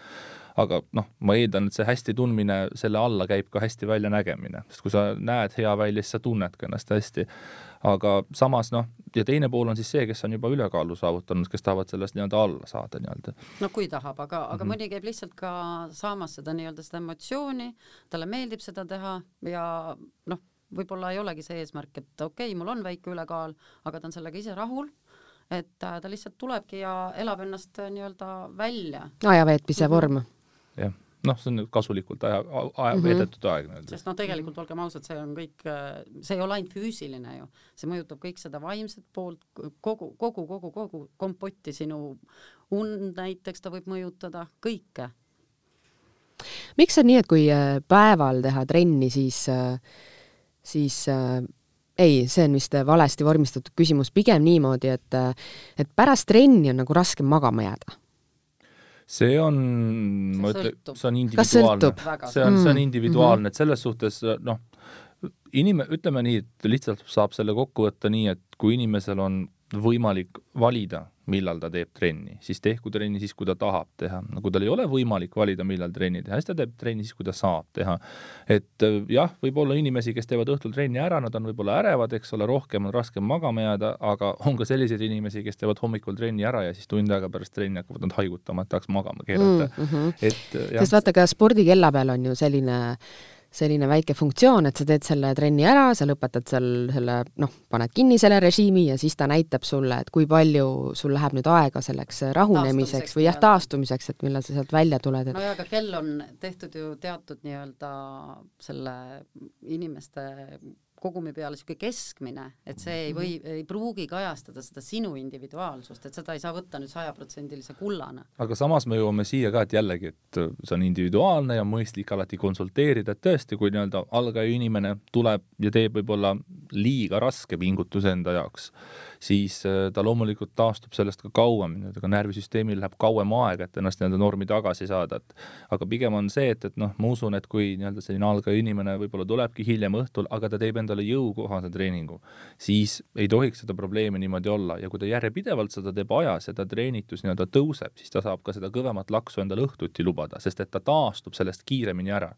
aga noh, ma eeldan, et see hästi tundmine, selle alla käib ka hästi väljanägemine, sest kui sa näed hea välja, siis sa tunned ka ennast hästi. aga samas noh, ja teine pool on siis see, kes on juba ülekaalu saavutanud, kes tahavad sellest nii-öelda alla saada nii-öelda. no kui tahab, aga, aga mm -hmm. mõni käib lihtsalt ka saamas seda nii-öelda seda emotsiooni, talle meeldib seda teha ja noh, võib-olla ei olegi see eesmärk, et okei okay,, mul on väike ülekaal, aga ta on sellega ise rahul et ta lihtsalt tulebki ja elab ennast nii-öelda välja. ajaveetmise mm -hmm. Jah, noh, see on kasulikult aja, aja mm -hmm. veedetud aeg nii-öelda. sest noh, tegelikult olgem ausad, see on kõik, see ei ole ainult füüsiline ju, see mõjutab kõik seda vaimset poolt, kogu, kogu, kogu, kogu kompotti, sinu und näiteks ta võib mõjutada, kõike. miks on nii, et kui äh, päeval teha trenni, siis, äh, siis äh, ei, see on vist valesti vormistatud küsimus, pigem niimoodi, et, et pärast trenni on nagu raskem magama jääda see on, ma ütlen, see on individuaalne, see on, see on mm. individuaalne. Mm, -hmm. et selles suhtes noh, inim-, ütleme nii, et lihtsalt saab selle kokku võtta nii, et kui inimesel on võimalik valida, millal ta teeb trenni, siis tehku trenni siis, kui ta tahab teha. no kui tal ei ole võimalik valida, millal trenni teha, siis ta teeb trenni siis, kui ta saab teha. et äh, jah, võib olla inimesi, kes teevad õhtul trenni ära, nad on võib-olla ärevad, eks ole, rohkem on raskem magama jääda, aga on ka selliseid inimesi, kes teevad hommikul trenni ära ja siis tund aega pärast trenni hakkavad nad haigutama, et tahaks magama keerata mm. -hmm. et jah. sest vaata, ka spordikella peal on ju selline selline väike funktsioon, et sa teed selle trenni ära, sa lõpetad seal selle noh, paned kinni selle režiimi ja siis ta näitab sulle, et kui palju sul läheb nüüd aega selleks rahunemiseks või jah, taastumiseks, et millal sa sealt välja tuled, et no jaa, aga kell on tehtud ju teatud nii-öelda selle inimeste kogumi peale niisugune keskmine, et see ei või, ei pruugi kajastada seda sinu individuaalsust, et seda ei saa võtta nüüd sajaprotsendilise kullana. aga samas me jõuame siia ka, et jällegi, et see on individuaalne ja mõistlik alati konsulteerida, et tõesti, kui nii-öelda algaja inimene tuleb ja teeb võib-olla liiga raske pingutuse enda jaoks, siis äh, ta loomulikult taastub sellest ka kauem, nii-öelda ka närvisüsteemil läheb kauem aega, et ennast nii-öelda normi tagasi saada, et aga pigem on see, et, et noh, ma usun, et kui nii-öelda selline algaja inimene võib-olla tulebki hiljem õhtul, aga ta teeb endale jõukohase treeningu, siis ei tohiks seda probleemi niimoodi olla ja kui ta järjepidevalt seda teeb ajas ja ta treenitus nii-öelda tõuseb, siis ta saab ka seda kõvemat laksu endale õhtuti lubada, sest et ta taastub sellest kiiremini ära.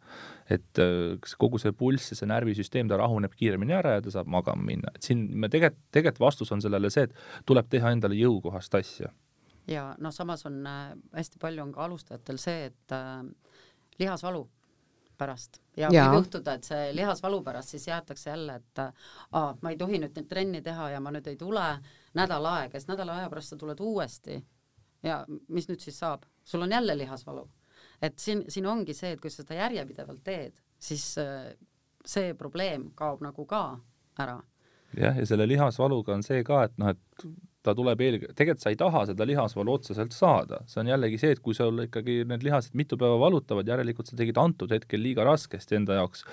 et äh, kogu see pulss ja see närvisüsteem, ta rahuneb kiiremini ära ja ta saab magama minna, et siin me tegelikult, tegelikult vastus on sellele see, et tuleb teha endale jõukohast asja. ja noh, samas on äh, hästi palju on ka alustajatel see, et äh, lihasvalu pärast ja, ja võib juhtuda, et see lihasvalu pärast siis jäetakse jälle, et aa, ma ei tohi nüüd nüüd trenni teha ja ma nüüd ei tule nädal aega, siis nädala aja pärast sa tuled uuesti. ja mis nüüd siis saab, sul on jälle lihasvalu. et siin, siin ongi see, et kui sa seda järjepidevalt teed, siis äh, see probleem kaob nagu ka ära jah, ja selle lihasvaluga on see ka, et noh, et ta tuleb eelkõige, tegelikult sa ei taha seda lihasvalu otseselt saada, see on jällegi see, et kui sul ikkagi need lihased mitu päeva valutavad, järelikult sa tegid antud hetkel liiga raskesti enda jaoks.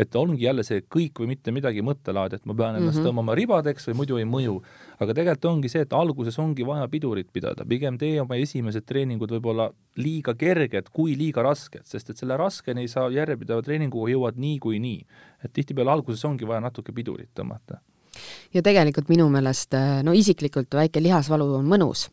et ongi jälle see kõik või mitte midagi mõttelaad, et ma pean ennast mm -hmm. tõmbama ribadeks või muidu ei mõju. aga tegelikult ongi see, et alguses ongi vaja pidurit pidada, pigem tee oma esimesed treeningud võib-olla liiga kerged kui liiga rasked, sest et selle raskeni sa järjepideva treeninguga jõuad niikuinii. et tihtipeale alguses ongi vaja natuke pidurit tõmmata ja tegelikult minu meelest äh, no isiklikult väike lihasvalu on mõnus.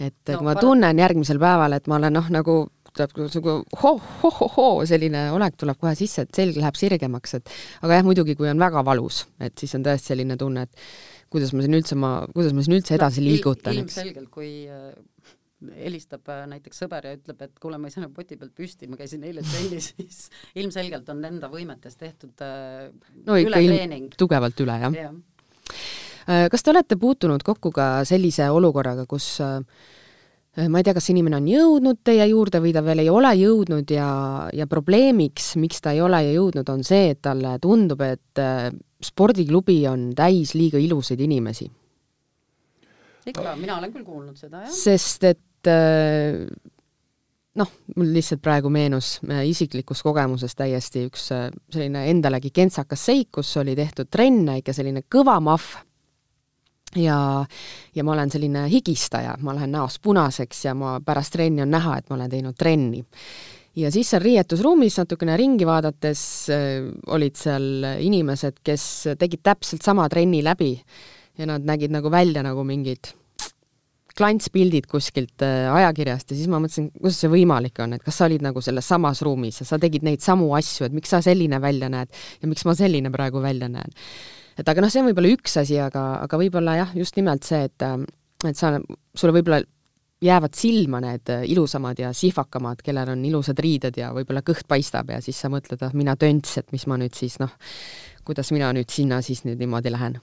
et no, kui ma tunnen järgmisel päeval, et ma olen noh, nagu tuleb nagu ho-ho-ho-ho, selline olek tuleb kohe sisse, et selg läheb sirgemaks, et aga jah, muidugi kui on väga valus, et siis on tõesti selline tunne, et kuidas ma siin üldse, ma, kuidas ma siin üldse edasi no, liigutan, eks. ilmselgelt, kui äh, helistab äh, näiteks sõber ja ütleb, et kuule, ma ei saa enam poti pealt püsti, ma käisin eile trennis, siis ilmselgelt on enda võimetes tehtud no, ületreening. tugevalt üle, jah ja kas te olete puutunud kokku ka sellise olukorraga, kus äh, ma ei tea, kas inimene on jõudnud teie juurde või ta veel ei ole jõudnud ja, ja probleemiks, miks ta ei ole jõudnud, on see, et talle tundub, et äh, spordiklubi on täis liiga ilusaid inimesi. ikka, mina olen küll kuulnud seda, jah. sest et noh, mul lihtsalt praegu meenus isiklikust kogemusest täiesti üks selline endalegi kentsakas seik, kus oli tehtud trenne, ikka selline kõva mahv ja, ja ma olen selline higistaja, ma lähen näost punaseks ja ma pärast trenni on näha, et ma olen teinud trenni. ja siis seal riietusruumis natukene ringi vaadates äh, olid seal inimesed, kes tegid täpselt sama trenni läbi ja nad nägid nagu välja nagu mingid klantspildid kuskilt äh, ajakirjast ja siis ma mõtlesin, kuidas see võimalik on, et kas sa olid nagu selles samas ruumis ja sa tegid neid samu asju, et miks sa selline välja näed ja miks ma selline praegu välja näen. Et aga noh, see on võib-olla üks asi, aga, aga võib-olla jah, just nimelt see, et et sa, sulle võib-olla jäävad silma need ilusamad ja sihvakamad, kellel on ilusad riided ja võib-olla kõht paistab ja siis sa mõtled, ah mina tönts, et mis ma nüüd siis noh, kuidas mina nüüd sinna siis nüüd niimoodi lähen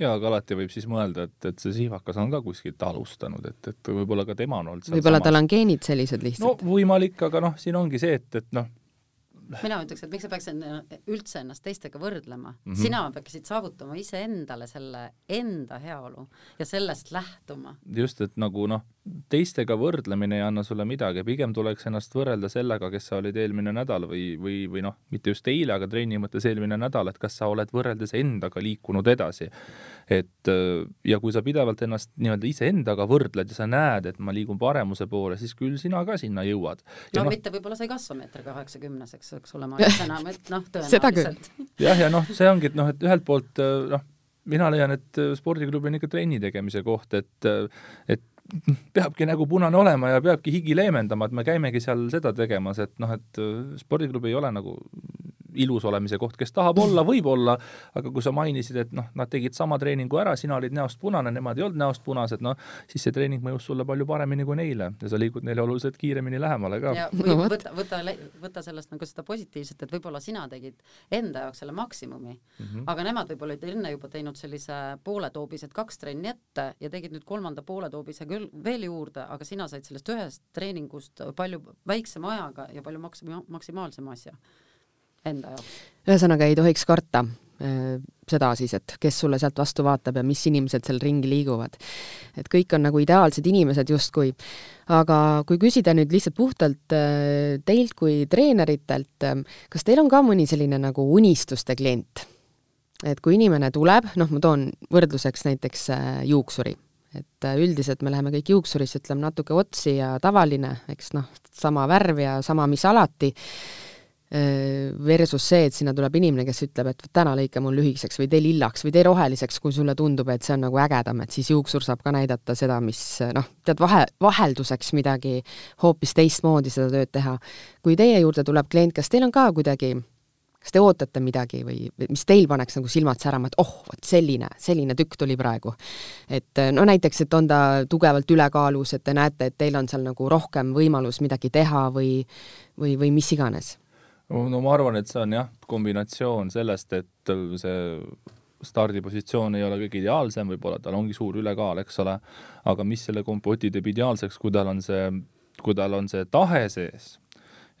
jaa, aga alati võib siis mõelda, et, et see sihvakas on ka kuskilt alustanud, et, et võib-olla ka tema on olnud võib-olla tal on geenid sellised lihtsalt? no võimalik, aga noh, siin ongi see, et, et noh, mina ütleks, et miks sa peaks üldse ennast teistega võrdlema mm, -hmm. sina peaksid saavutama iseendale selle enda heaolu ja sellest lähtuma. just, et nagu noh, teistega võrdlemine ei anna sulle midagi, pigem tuleks ennast võrrelda sellega, kes sa olid eelmine nädal või, või, või noh, mitte just eile, aga trenni mõttes eelmine nädal, et kas sa oled võrreldes endaga liikunud edasi et äh, ja kui sa pidevalt ennast nii-öelda iseendaga võrdled ja sa näed, et ma liigun paremuse poole, siis küll sina ka sinna jõuad. no, no mitte võib-olla sa ei kasva meetri kaheksakümneseks, eks ole, ma ütlen enam, et noh, tõenäoliselt. jah, ja noh, see ongi, et noh, et ühelt poolt äh, noh, mina leian, et äh, spordiklubi on ikka trenni tegemise koht, et, et peabki nägu punane olema ja peabki higi leevendama, et me käimegi seal seda tegemas, et noh, et spordiklubi ei ole nagu ilus olemise koht, kes tahab olla, võib olla, aga kui sa mainisid, et noh, nad tegid sama treeningu ära, sina olid näost punane, nemad ei olnud näost punased, noh, siis see treening mõjus sulle palju paremini kui neile ja sa liigud neile oluliselt kiiremini lähemale ka. no, võta, võta, võta sellest nagu seda positiivset, et võib-olla sina tegid enda jaoks selle maksimumi mm, -hmm. aga nemad võib-olla olid enne juba teinud sellise pooletoobised kaks trenni ette ja tegid nüüd kolmanda pooletoobise küll veel juurde, aga sina said sellest ühest treeningust palju väiksema ajaga ja palju maks-, maksimaalsema asja enda jaoks. ühesõnaga ei tohiks karta äh, seda siis, et kes sulle sealt vastu vaatab ja mis inimesed seal ringi liiguvad. et kõik on nagu ideaalsed inimesed justkui. aga kui küsida nüüd lihtsalt puhtalt äh, teilt kui treeneritelt, äh, kas teil on ka mõni selline nagu unistuste klient? et kui inimene tuleb, noh, ma toon võrdluseks näiteks juuksuri et üldiselt me läheme kõik juuksurisse, ütleme natuke otsi ja tavaline, eks noh, sama värv ja sama, mis alati versus see, et sinna tuleb inimene, kes ütleb, et täna lõika mul lühikeseks või tee lillaks või tee roheliseks, kui sulle tundub, et see on nagu ägedam, et siis juuksur saab ka näidata seda, mis noh, tead, vahe, vahelduseks midagi hoopis teistmoodi seda tööd teha. kui teie juurde tuleb klient, kas teil on ka kuidagi kas te ootate midagi või mis teil paneks nagu silmad särama, et oh, vot selline, selline tükk tuli praegu. et no näiteks, et on ta tugevalt ülekaalus, et te näete, et teil on seal nagu rohkem võimalus midagi teha või, või, või mis iganes no ma arvan, et see on jah, kombinatsioon sellest, et see stardipositsioon ei ole kõige ideaalsem, võib-olla tal ongi suur ülekaal, eks ole, aga mis selle kompoti teeb ideaalseks, kui tal on see, kui tal on see tahe sees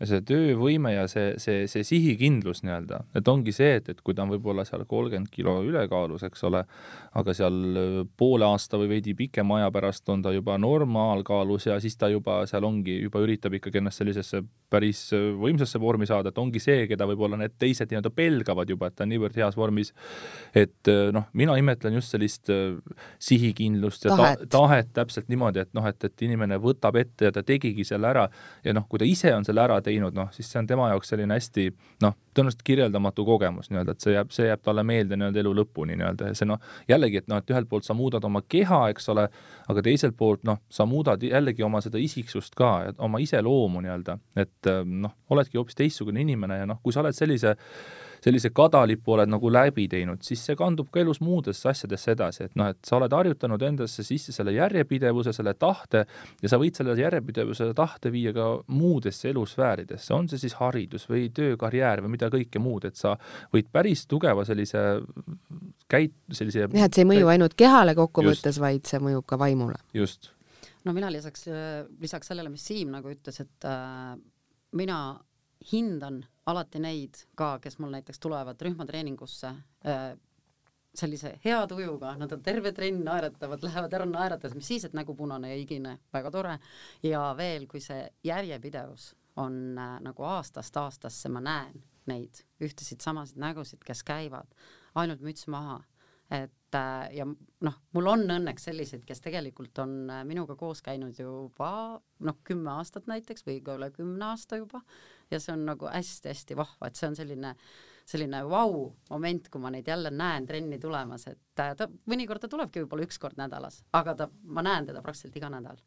ja see töövõime ja see, see, see sihikindlus nii-öelda, et ongi see, et, et kui ta on võib-olla seal kolmkümmend kilo ülekaalus, eks ole, aga seal äh, poole aasta või veidi pikema aja pärast on ta juba normaalkaalus ja siis ta juba seal ongi, juba üritab ikkagi ennast sellisesse päris äh, võimsasse vormi saada, et ongi see, keda võib-olla need teised nii-öelda pelgavad juba, et ta on niivõrd heas vormis. et äh, noh, mina imetlen just sellist sihikindlust ja tahet, ta, tahet. täpselt niimoodi, et noh, et, et inimene võtab ette ja ta tegigi selle ära. Ja noh, kui ta ise on selle ära teinud, teinud, noh, siis see on tema jaoks selline hästi noh, tõenäoliselt kirjeldamatu kogemus nii-öelda, et see jääb, see jääb talle meelde nii-öelda elu lõpuni nii-öelda ja see noh, jällegi, et noh, et ühelt poolt sa muudad oma keha, eks ole, aga teiselt poolt noh, sa muudad jällegi oma seda isiksust ka, oma iseloomu nii-öelda, et noh, oledki hoopis teistsugune inimene ja noh, kui sa oled sellise sellise kadalipu oled nagu läbi teinud, siis see kandub ka elus muudesse asjadesse edasi, et noh, et sa oled harjutanud endasse sisse selle järjepidevuse, selle tahte ja sa võid selle järjepidevuse ja tahte viia ka muudesse elusfääridesse, on see siis haridus või töö, karjäär või mida kõike muud, et sa võid päris tugeva sellise käit-, sellise jah, et see ei mõju ainult kehale kokkuvõttes, vaid see mõjub ka vaimule. just. no mina lisaks, lisaks sellele, mis Siim nagu ütles, et äh, mina hindan alati neid ka, kes mul näiteks tulevad rühmatreeningusse äh, sellise hea tujuga, nad on terve trenn, naeratavad, lähevad ära naeratades, mis siis, et nägu punane ja higine, väga tore. ja veel, kui see järjepidevus on äh, nagu aastast aastasse, ma näen neid ühtesid samasid nägusid, kes käivad, ainult müts maha et äh, ja noh, mul on õnneks selliseid, kes tegelikult on äh, minuga koos käinud juba noh, kümme aastat näiteks või ka üle kümne aasta juba ja see on nagu hästi-hästi vahva, et see on selline, selline vau-moment, kui ma neid jälle näen trenni tulemas, et äh, ta mõnikord ta tulebki võib-olla üks kord nädalas, aga ta, ma näen teda praktiliselt iga nädal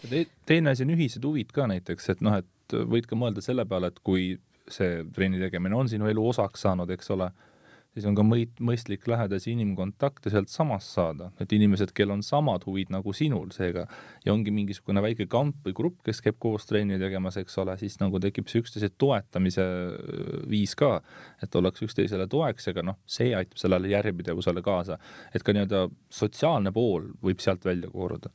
te. teine asi on ühised huvid ka näiteks, et noh, et võid ka mõelda selle peale, et kui see trenni tegemine on sinu elu osaks saanud, eks ole siis on ka mõit-, mõistlik lähedasi inimkontakte sealtsamast saada, et inimesed, kellel on samad huvid nagu sinul, seega ja ongi mingisugune väike kamp või grupp, kes käib koos trenni tegemas, eks ole, siis nagu tekib see üksteise toetamise viis ka, et ollakse üksteisele toeks, ega noh, see aitab sellele järjepidevusele kaasa. et ka nii-öelda sotsiaalne pool võib sealt välja kooruda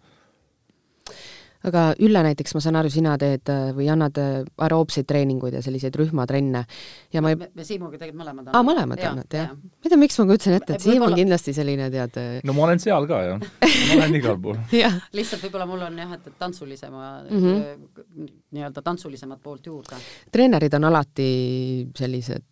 aga Ülle näiteks, ma saan aru, sina teed äh, või annad äh, aeroobseid treeninguid ja selliseid rühmatrenne ja ma ei me, me Siimuga tegelikult mõlemad anname. aa, mõlemad annate, jah? ma ei tea, miks ma kujutasin ette, et Siim on kindlasti selline, tead äh, no ma olen seal ka, jah. ma olen igal pool lihtsalt võib-olla mul on jah, et, et tantsulisema mm -hmm. nii-öelda tantsulisemat poolt juurde. treenerid on alati sellised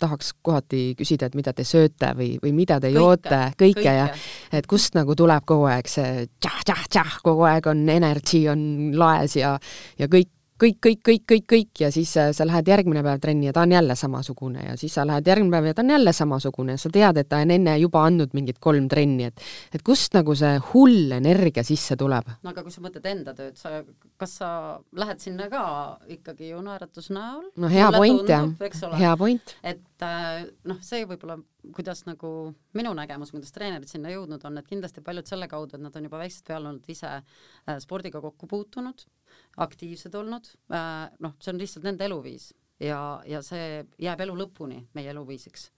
tahaks kohati küsida, et mida te sööte või, või mida te kõike, joote, kõike, kõike. ja et kust nagu tuleb kogu aeg see tšah-tšah-tšah, kogu aeg on energy on laes ja, ja kõik kõik, kõik, kõik, kõik, kõik ja siis äh, sa lähed järgmine päev trenni ja ta on jälle samasugune ja siis sa lähed järgmine päev ja ta on jälle samasugune ja sa tead, et ta on enne juba andnud mingid kolm trenni, et et kust nagu see hull energia sisse tuleb? no aga kui sa mõtled enda tööd, sa, kas sa lähed sinna ka ikkagi ju naeratus näol? no hea point jah, hea point. et äh, noh, see võib-olla, kuidas nagu minu nägemus, kuidas treenerid sinna jõudnud on, et kindlasti paljud selle kaudu, et nad on juba väiksest peale olnud ise äh, spordiga kokku puutunud aktiivsed olnud, äh, noh, see on lihtsalt nende eluviis ja, ja see jääb elu lõpuni meie eluviisiks.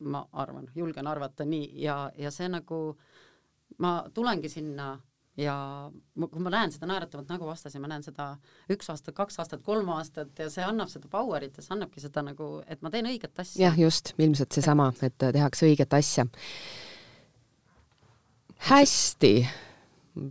ma arvan, julgen arvata nii ja, ja see nagu, ma tulengi sinna ja kui ma näen seda naeratavat nägu vastas ja ma näen seda üks aasta, kaks aastat, kolm aastat ja see annab seda power'it ja see annabki seda nagu, et ma teen õiget asja. jah, just, ilmselt seesama, et tehakse õiget asja. hästi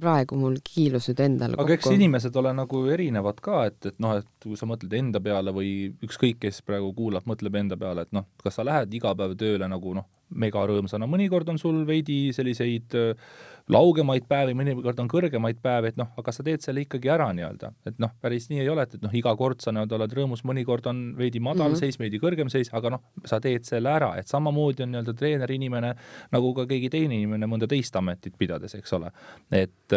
praegu mul kiilus nüüd endale aga kokku. eks inimesed ole nagu erinevad ka, et, et noh, et kui sa mõtled enda peale või ükskõik, kes praegu kuulab, mõtleb enda peale, et noh, kas sa lähed iga päev tööle nagu noh, megarõõmsana, mõnikord on sul veidi selliseid äh, laugemaid päevi, mõnikord on kõrgemaid päevi, et noh, aga sa teed selle ikkagi ära nii-öelda, et noh, päris nii ei ole, et, et noh, iga kord sa nii-öelda oled rõõmus, mõnikord on veidi madal mm -hmm. seis, veidi kõrgem seis, aga noh, sa teed selle ära, et samamoodi on nii-öelda treener inimene nagu ka keegi teine inimene mõnda teist ametit pidades, eks ole. et,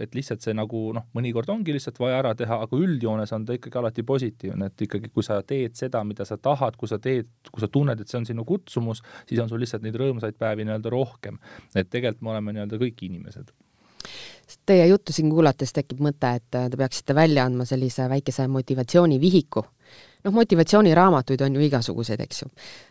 et lihtsalt see nagu noh, mõnikord ongi lihtsalt vaja ära teha, aga üldjoones on ta ikkagi alati positiivne, et ikkagi, kui sa teed seda, mida sa tahad, kui sa teed, kui sa tunned, et see on sinu kutsumus, siis on sul lihtsalt neid rõõmsaid päevi nii-öelda rohkem. et tegelikult me oleme nii-öelda kõik inimesed. Teie juttu siin kuulates tekib mõte, et te peaksite välja andma sellise väikese motivatsioonivihiku. noh, motivatsiooniraamatuid on ju igasuguseid, eks ju,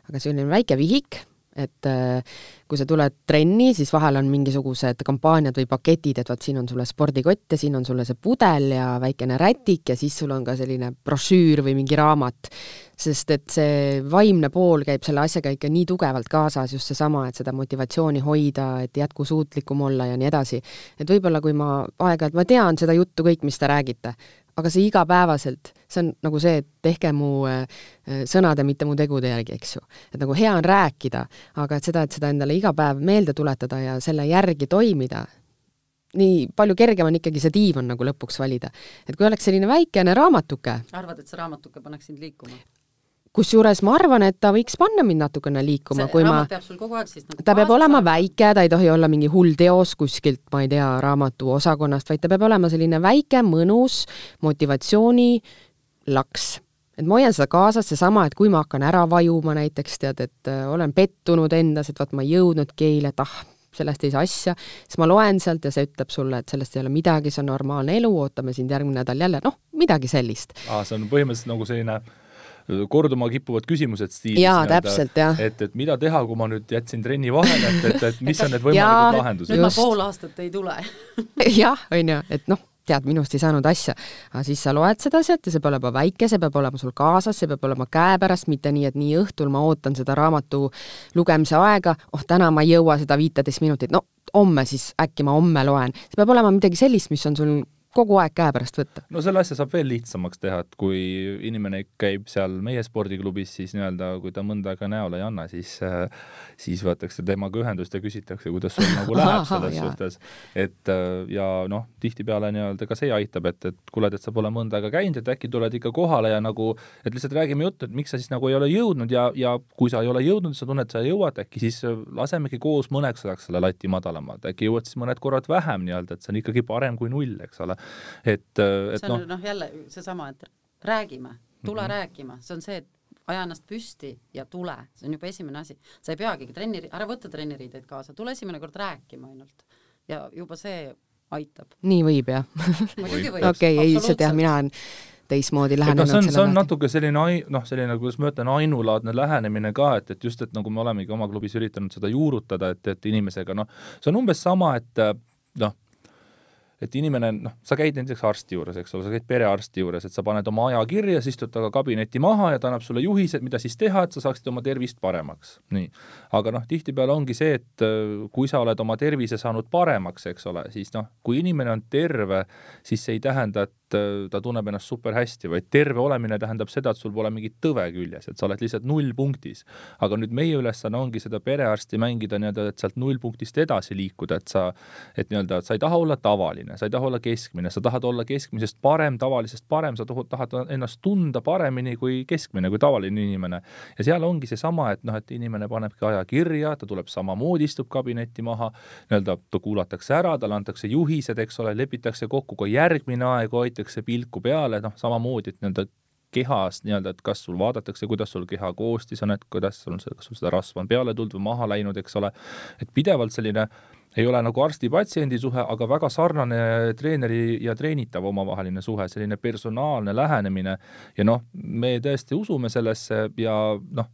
aga selline väike vihik, et äh, kui sa tuled trenni, siis vahel on mingisugused kampaaniad või paketid, et vot siin on sulle spordikott ja siin on sulle see pudel ja väikene rätik ja siis sul on ka selline brošüür või mingi raamat. Sest et see vaimne pool käib selle asjaga ikka nii tugevalt kaasas, just seesama, et seda motivatsiooni hoida, et jätkusuutlikum olla ja nii edasi. et võib-olla kui ma aeg-ajalt, ma tean seda juttu kõik, mis te räägite, aga see igapäevaselt, see on nagu see, et tehke mu äh, sõnade, mitte mu tegude järgi, eks ju. et nagu hea on rääkida, aga et seda, et seda endale iga päev meelde tuletada ja selle järgi toimida, nii palju kergem on ikkagi see diivan nagu lõpuks valida. et kui oleks selline väikene raamatuke arvad, et see raamatuke paneks sind liikuma? Kusjuures ma arvan, et ta võiks panna mind natukene liikuma, kui ma peab sul kogu aeg siis nagu ta peab olema saada. väike, ta ei tohi olla mingi hull teos kuskilt, ma ei tea, raamatuosakonnast, vaid ta peab olema selline väike, mõnus motivatsioonilaks et ma hoian seda kaasas, seesama, et kui ma hakkan ära vajuma näiteks, tead, et äh, olen pettunud endas, et vot ma ei jõudnudki eile, et ah, sellest ei saa asja, siis ma loen sealt ja see ütleb sulle, et sellest ei ole midagi, see on normaalne elu, ootame sind järgmine nädal jälle, noh, midagi sellist. aa, see on põhimõtteliselt nagu selline korduma kippuvad küsimused stiilis. jaa, täpselt, jah. et, et mida teha, kui ma nüüd jätsin trenni vahele, et, et, et mis on need võimalikud lahendused? nüüd ma pool aastat ei tule jah, on ju, et noh, tead, minust ei saanud asja. aga siis sa loed seda sealt ja see peab olema väike, see peab olema sul kaasas, see peab olema käepärast, mitte nii, et nii õhtul ma ootan seda raamatu lugemise aega, oh täna ma ei jõua seda viiteist minutit, no homme siis äkki ma homme loen. see peab olema midagi sellist, mis on sul kogu aeg käepärast võtta. no selle asja saab veel lihtsamaks teha, et kui inimene käib seal meie spordiklubis, siis nii-öelda kui ta mõnda aega näole ei anna, siis äh, siis võetakse temaga ühendust ja küsitakse, kuidas sul nagu läheb selles suhtes. et äh, ja noh, tihtipeale nii-öelda ka see aitab, et, et kuule, et sa pole mõnda aega käinud, et äkki tuled ikka kohale ja nagu, et lihtsalt räägime juttu, et miks sa siis nagu ei ole jõudnud ja, ja kui sa ei ole jõudnud, sa tunned, sa jõuad, äkki siis lasemegi koos mõneks ajaks selle lati madalamalt, äkki jõuad siis mõned korrad vähem nii-öelda, et see on ikkagi parem kui null, eks ole et, et see on noh. no, jälle seesama, et räägime, tule mm -hmm. rääkima, see on see, et aja ennast püsti ja tule, see on juba esimene asi. sa ei peagi trenni, ära võta trenniriideid kaasa, tule esimene kord rääkima ainult. Ja juba see aitab. nii võib jah? okei, ei lihtsalt jah, mina olen teistmoodi lähenenud no, see on, see on natuke selline ai-, noh, selline, kuidas ma ütlen, ainulaadne lähenemine ka, et, et just, et nagu me olemegi oma klubis üritanud seda juurutada, et, et inimesega noh, see on umbes sama, et noh, et inimene, noh, sa käid näiteks arsti juures, eks ole, sa käid perearsti juures, et sa paned oma aja kirja, sa istud temaga kabinetti maha ja ta annab sulle juhised, mida siis teha, et sa saaksid oma tervist paremaks. nii. aga noh, tihtipeale ongi see, et äh, kui sa oled oma tervise saanud paremaks, eks ole, siis noh, kui inimene on terve, siis see ei tähenda, et äh, ta tunneb ennast super hästi, vaid terve olemine tähendab seda, et sul pole mingit tõve küljes, et sa oled lihtsalt nullpunktis. aga nüüd meie ülesanne ongi seda perearsti mängida nii-öelda, et sealt nullpunktist edasi liikuda, et sa, et nii-öelda, et sa ei taha olla tavaline, tavaline, sa ei taha olla keskmine, sa tahad olla keskmisest parem, tavalisest parem, sa tahad ennast tunda paremini kui keskmine, kui tavaline inimene. ja seal ongi seesama, et noh, et inimene panebki aja kirja, ta tuleb samamoodi, istub kabinetti maha, nii-öelda ta kuulatakse ära, talle antakse juhised, eks ole, lepitakse kokku ka järgmine aeg, hoitakse pilku peale, noh, samamoodi, et nii-öelda kehast nii-öelda, et kas sul vaadatakse, kuidas sul keha koostis on, et kuidas sul see, kas sul seda rasva on peale tulnud või maha läinud, eks ole, et pidevalt selline ei ole nagu arsti-patsiendi suhe, aga väga sarnane treeneri ja treenitava omavaheline suhe, selline personaalne lähenemine ja noh, me tõesti usume sellesse ja noh,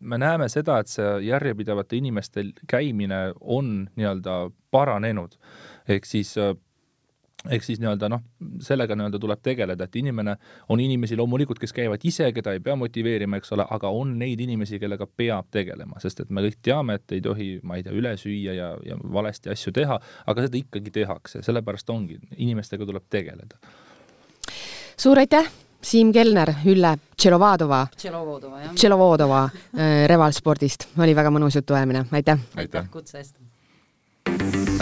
me näeme seda, et see järjepidevate inimeste käimine on nii-öelda paranenud. ehk siis ehk siis nii-öelda noh, sellega nii-öelda tuleb tegeleda, et inimene, on inimesi loomulikult, kes käivad ise, keda ei pea motiveerima, eks ole, aga on neid inimesi, kellega peab tegelema, sest et me kõik teame, et ei tohi, ma ei tea, üle süüa ja, ja valesti asju teha, aga seda ikkagi tehakse, sellepärast ongi, inimestega tuleb tegeleda. suur aitäh, Siim Kelner, Ülle Tšelovadova, Tšelovodova äh, Revalspordist, oli väga mõnus jutuajamine, aitäh! aitäh kutse eest!